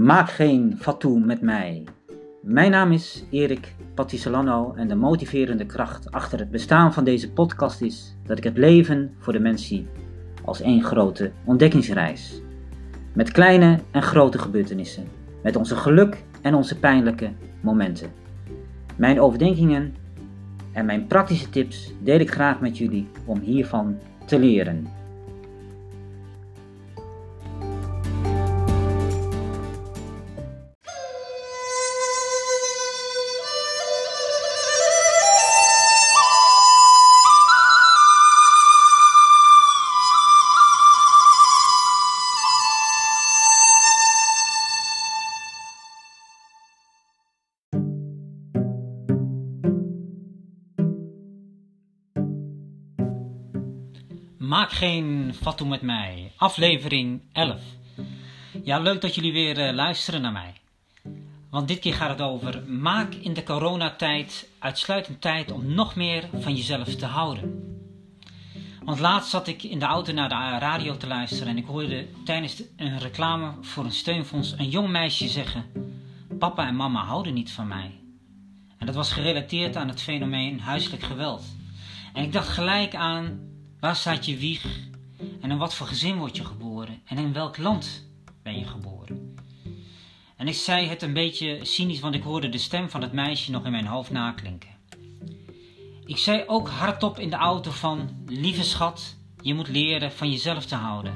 Maak geen fatu met mij. Mijn naam is Erik Patisolano en de motiverende kracht achter het bestaan van deze podcast is dat ik het leven voor de mens zie als één grote ontdekkingsreis. Met kleine en grote gebeurtenissen, met onze geluk en onze pijnlijke momenten. Mijn overdenkingen en mijn praktische tips deel ik graag met jullie om hiervan te leren. Maak geen fatu met mij. Aflevering 11. Ja, leuk dat jullie weer uh, luisteren naar mij. Want dit keer gaat het over maak in de coronatijd uitsluitend tijd om nog meer van jezelf te houden. Want laatst zat ik in de auto naar de radio te luisteren en ik hoorde tijdens een reclame voor een steunfonds een jong meisje zeggen: Papa en mama houden niet van mij. En dat was gerelateerd aan het fenomeen huiselijk geweld. En ik dacht gelijk aan Waar staat je wieg? En in wat voor gezin word je geboren? En in welk land ben je geboren? En ik zei het een beetje cynisch, want ik hoorde de stem van het meisje nog in mijn hoofd naklinken. Ik zei ook hardop in de auto van, lieve schat, je moet leren van jezelf te houden.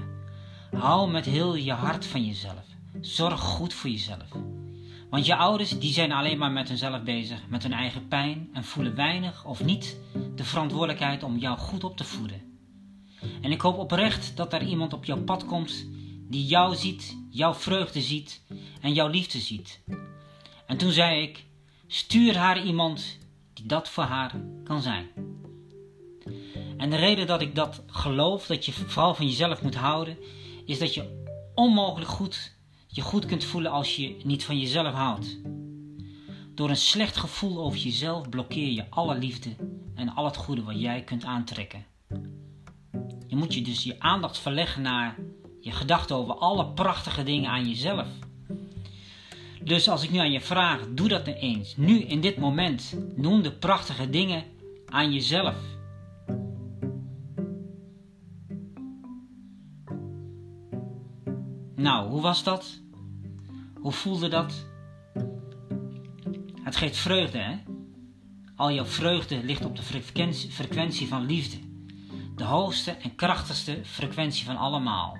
Hou met heel je hart van jezelf. Zorg goed voor jezelf. Want je ouders die zijn alleen maar met hunzelf bezig, met hun eigen pijn en voelen weinig of niet de verantwoordelijkheid om jou goed op te voeden. En ik hoop oprecht dat er iemand op jouw pad komt die jou ziet, jouw vreugde ziet en jouw liefde ziet. En toen zei ik: stuur haar iemand die dat voor haar kan zijn. En de reden dat ik dat geloof, dat je vooral van jezelf moet houden, is dat je onmogelijk goed je goed kunt voelen als je niet van jezelf houdt. Door een slecht gevoel over jezelf blokkeer je alle liefde en al het goede wat jij kunt aantrekken. Je moet je dus je aandacht verleggen naar je gedachten over alle prachtige dingen aan jezelf. Dus als ik nu aan je vraag, doe dat nu eens. Nu, in dit moment, noem de prachtige dingen aan jezelf. Nou, hoe was dat? Hoe voelde dat? Het geeft vreugde, hè? Al jouw vreugde ligt op de frequentie van liefde de hoogste en krachtigste frequentie van allemaal.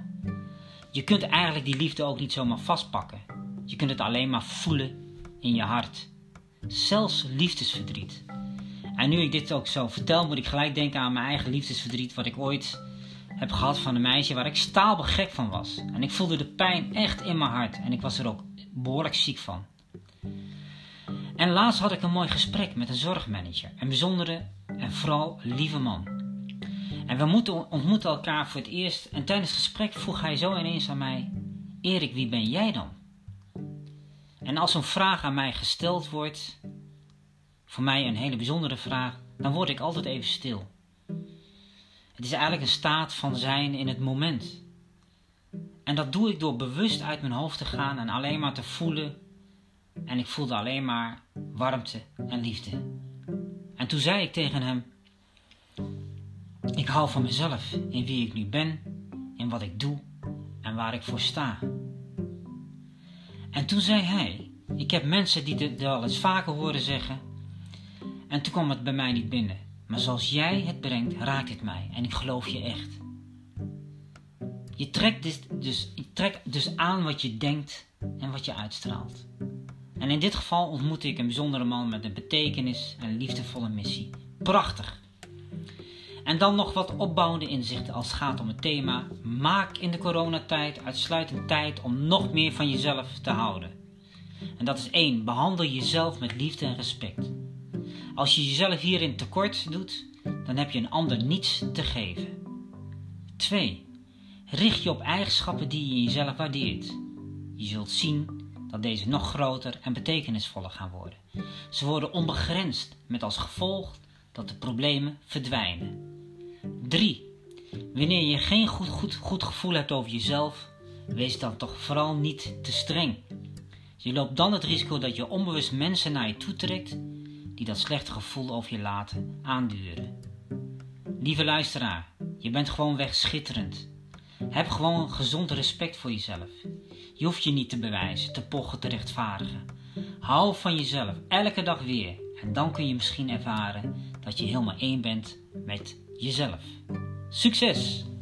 Je kunt eigenlijk die liefde ook niet zomaar vastpakken. Je kunt het alleen maar voelen in je hart. Zelfs liefdesverdriet. En nu ik dit ook zo vertel, moet ik gelijk denken aan mijn eigen liefdesverdriet, wat ik ooit heb gehad van een meisje waar ik staalbegek van was. En ik voelde de pijn echt in mijn hart en ik was er ook behoorlijk ziek van. En laatst had ik een mooi gesprek met een zorgmanager, een bijzondere en vooral lieve man. En we moeten, ontmoeten elkaar voor het eerst en tijdens het gesprek vroeg hij zo ineens aan mij: Erik, wie ben jij dan? En als een vraag aan mij gesteld wordt, voor mij een hele bijzondere vraag, dan word ik altijd even stil. Het is eigenlijk een staat van zijn in het moment. En dat doe ik door bewust uit mijn hoofd te gaan en alleen maar te voelen. En ik voelde alleen maar warmte en liefde. En toen zei ik tegen hem: ik hou van mezelf, in wie ik nu ben, in wat ik doe en waar ik voor sta. En toen zei hij: Ik heb mensen die dit al eens vaker horen zeggen. En toen kwam het bij mij niet binnen. Maar zoals jij het brengt, raakt het mij. En ik geloof je echt. Je trekt dus, je trekt dus aan wat je denkt en wat je uitstraalt. En in dit geval ontmoette ik een bijzondere man met een betekenis en liefdevolle missie. Prachtig. En dan nog wat opbouwende inzichten als het gaat om het thema: maak in de coronatijd uitsluitend tijd om nog meer van jezelf te houden. En dat is één: behandel jezelf met liefde en respect. Als je jezelf hierin tekort doet, dan heb je een ander niets te geven. 2. Richt je op eigenschappen die je jezelf waardeert. Je zult zien dat deze nog groter en betekenisvoller gaan worden. Ze worden onbegrensd, met als gevolg dat de problemen verdwijnen. 3. Wanneer je geen goed, goed, goed gevoel hebt over jezelf, wees dan toch vooral niet te streng. Je loopt dan het risico dat je onbewust mensen naar je toe trekt die dat slechte gevoel over je laten aanduren. Lieve luisteraar, je bent gewoon weg schitterend. Heb gewoon gezond respect voor jezelf. Je hoeft je niet te bewijzen, te pochen, te rechtvaardigen. Hou van jezelf, elke dag weer. En dan kun je misschien ervaren dat je helemaal één bent met jezelf. Succes!